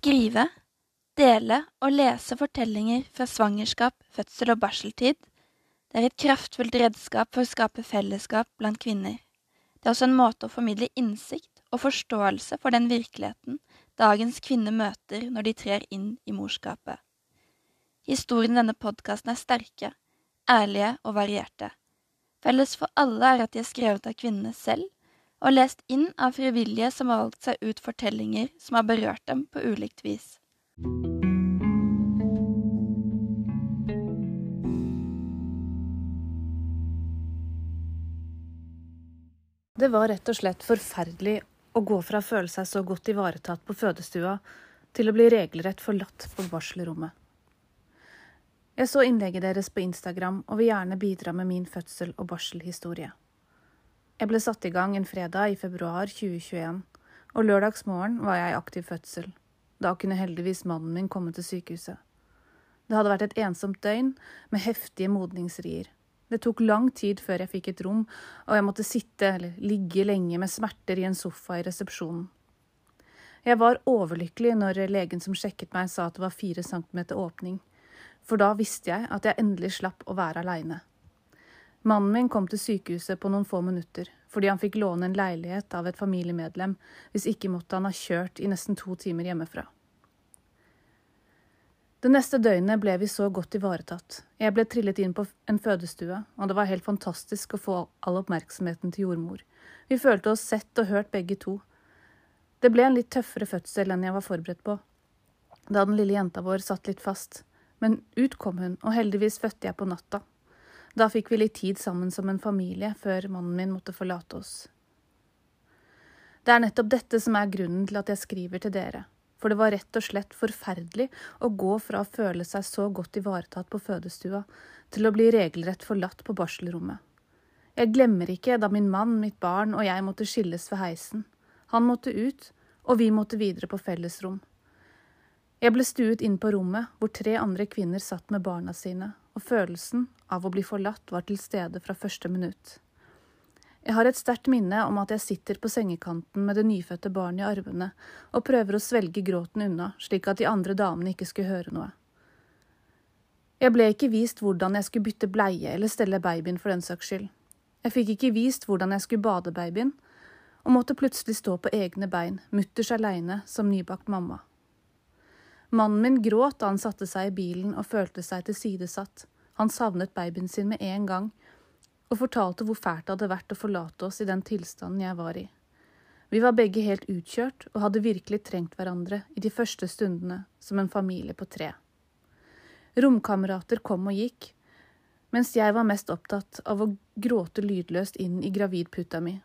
skrive, dele og lese fortellinger fra svangerskap, fødsel og barseltid. Det er et kraftfullt redskap for å skape fellesskap blant kvinner. Det er også en måte å formidle innsikt og forståelse for den virkeligheten dagens kvinner møter når de trer inn i morskapet. Historiene i denne podkasten er sterke, ærlige og varierte. Felles for alle er at de er skrevet av kvinnene selv og lest inn av frivillige som har valgt seg ut fortellinger som har berørt dem på ulikt vis. Det var rett og slett forferdelig å gå fra å føle seg så godt ivaretatt på fødestua til å bli regelrett forlatt på barselrommet. Jeg så innlegget deres på Instagram og vil gjerne bidra med min fødsel- og barselhistorie. Jeg ble satt i gang en fredag i februar 2021, og lørdagsmorgen var jeg i aktiv fødsel. Da kunne heldigvis mannen min komme til sykehuset. Det hadde vært et ensomt døgn med heftige modningsrier. Det tok lang tid før jeg fikk et rom, og jeg måtte sitte eller ligge lenge med smerter i en sofa i resepsjonen. Jeg var overlykkelig når legen som sjekket meg, sa at det var fire centimeter åpning, for da visste jeg at jeg endelig slapp å være aleine. Mannen min kom til sykehuset på noen få minutter, fordi han fikk låne en leilighet av et familiemedlem, hvis ikke måtte han ha kjørt i nesten to timer hjemmefra. Det neste døgnet ble vi så godt ivaretatt. Jeg ble trillet inn på en fødestue, og det var helt fantastisk å få all oppmerksomheten til jordmor. Vi følte oss sett og hørt begge to. Det ble en litt tøffere fødsel enn jeg var forberedt på, da den lille jenta vår satt litt fast. Men ut kom hun, og heldigvis fødte jeg på natta, da fikk vi litt tid sammen som en familie før mannen min måtte forlate oss. Det er nettopp dette som er grunnen til at jeg skriver til dere, for det var rett og slett forferdelig å gå fra å føle seg så godt ivaretatt på fødestua til å bli regelrett forlatt på barselrommet. Jeg glemmer ikke da min mann, mitt barn og jeg måtte skilles ved heisen. Han måtte ut, og vi måtte videre på fellesrom. Jeg ble stuet inn på rommet hvor tre andre kvinner satt med barna sine, og følelsen av å bli forlatt var til stede fra første minutt. Jeg har et sterkt minne om at jeg sitter på sengekanten med det nyfødte barnet i armene og prøver å svelge gråten unna, slik at de andre damene ikke skulle høre noe. Jeg ble ikke vist hvordan jeg skulle bytte bleie eller stelle babyen for den saks skyld. Jeg fikk ikke vist hvordan jeg skulle bade babyen, og måtte plutselig stå på egne bein, mutters aleine som nybakt mamma. Mannen min gråt da han satte seg i bilen og følte seg tilsidesatt. Han savnet babyen sin med en gang, og fortalte hvor fælt det hadde vært å forlate oss i den tilstanden jeg var i. Vi var begge helt utkjørt og hadde virkelig trengt hverandre i de første stundene som en familie på tre. Romkamerater kom og gikk, mens jeg var mest opptatt av å gråte lydløst inn i gravidputa mi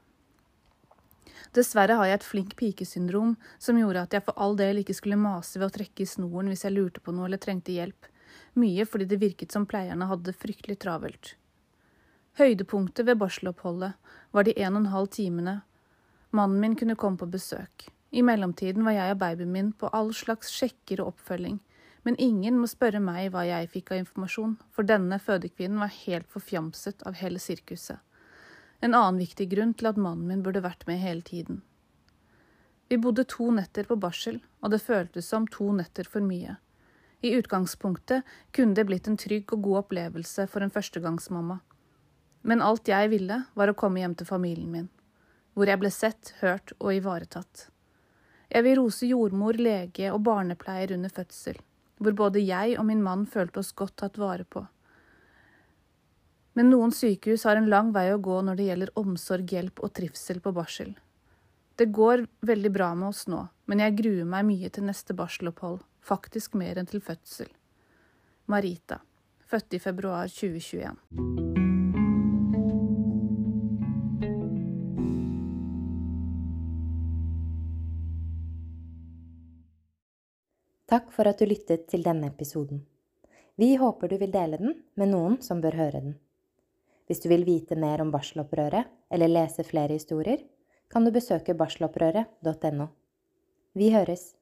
Dessverre har jeg et flink pikesyndrom som gjorde at jeg for all del ikke skulle mase ved å trekke i snoren hvis jeg lurte på noe eller trengte hjelp, mye fordi det virket som pleierne hadde fryktelig travelt. Høydepunktet ved barseloppholdet var de en og en halv timene mannen min kunne komme på besøk. I mellomtiden var jeg og babyen min på all slags sjekker og oppfølging, men ingen må spørre meg hva jeg fikk av informasjon, for denne fødekvinnen var helt forfjamset av hele sirkuset. En annen viktig grunn til at mannen min burde vært med hele tiden. Vi bodde to netter på barsel, og det føltes som to netter for mye. I utgangspunktet kunne det blitt en trygg og god opplevelse for en førstegangsmamma. Men alt jeg ville, var å komme hjem til familien min, hvor jeg ble sett, hørt og ivaretatt. Jeg vil rose jordmor, lege og barnepleier under fødsel, hvor både jeg og min mann følte oss godt tatt vare på. Men noen sykehus har en lang vei å gå når det gjelder omsorg, hjelp og trivsel på barsel. Det går veldig bra med oss nå, men jeg gruer meg mye til neste barselopphold, faktisk mer enn til fødsel. Marita, født i februar 2021. Takk for at du lyttet til denne episoden. Vi håper du vil dele den med noen som bør høre den. Hvis du vil vite mer om barselopprøret eller lese flere historier, kan du besøke barselopprøret.no. Vi høres!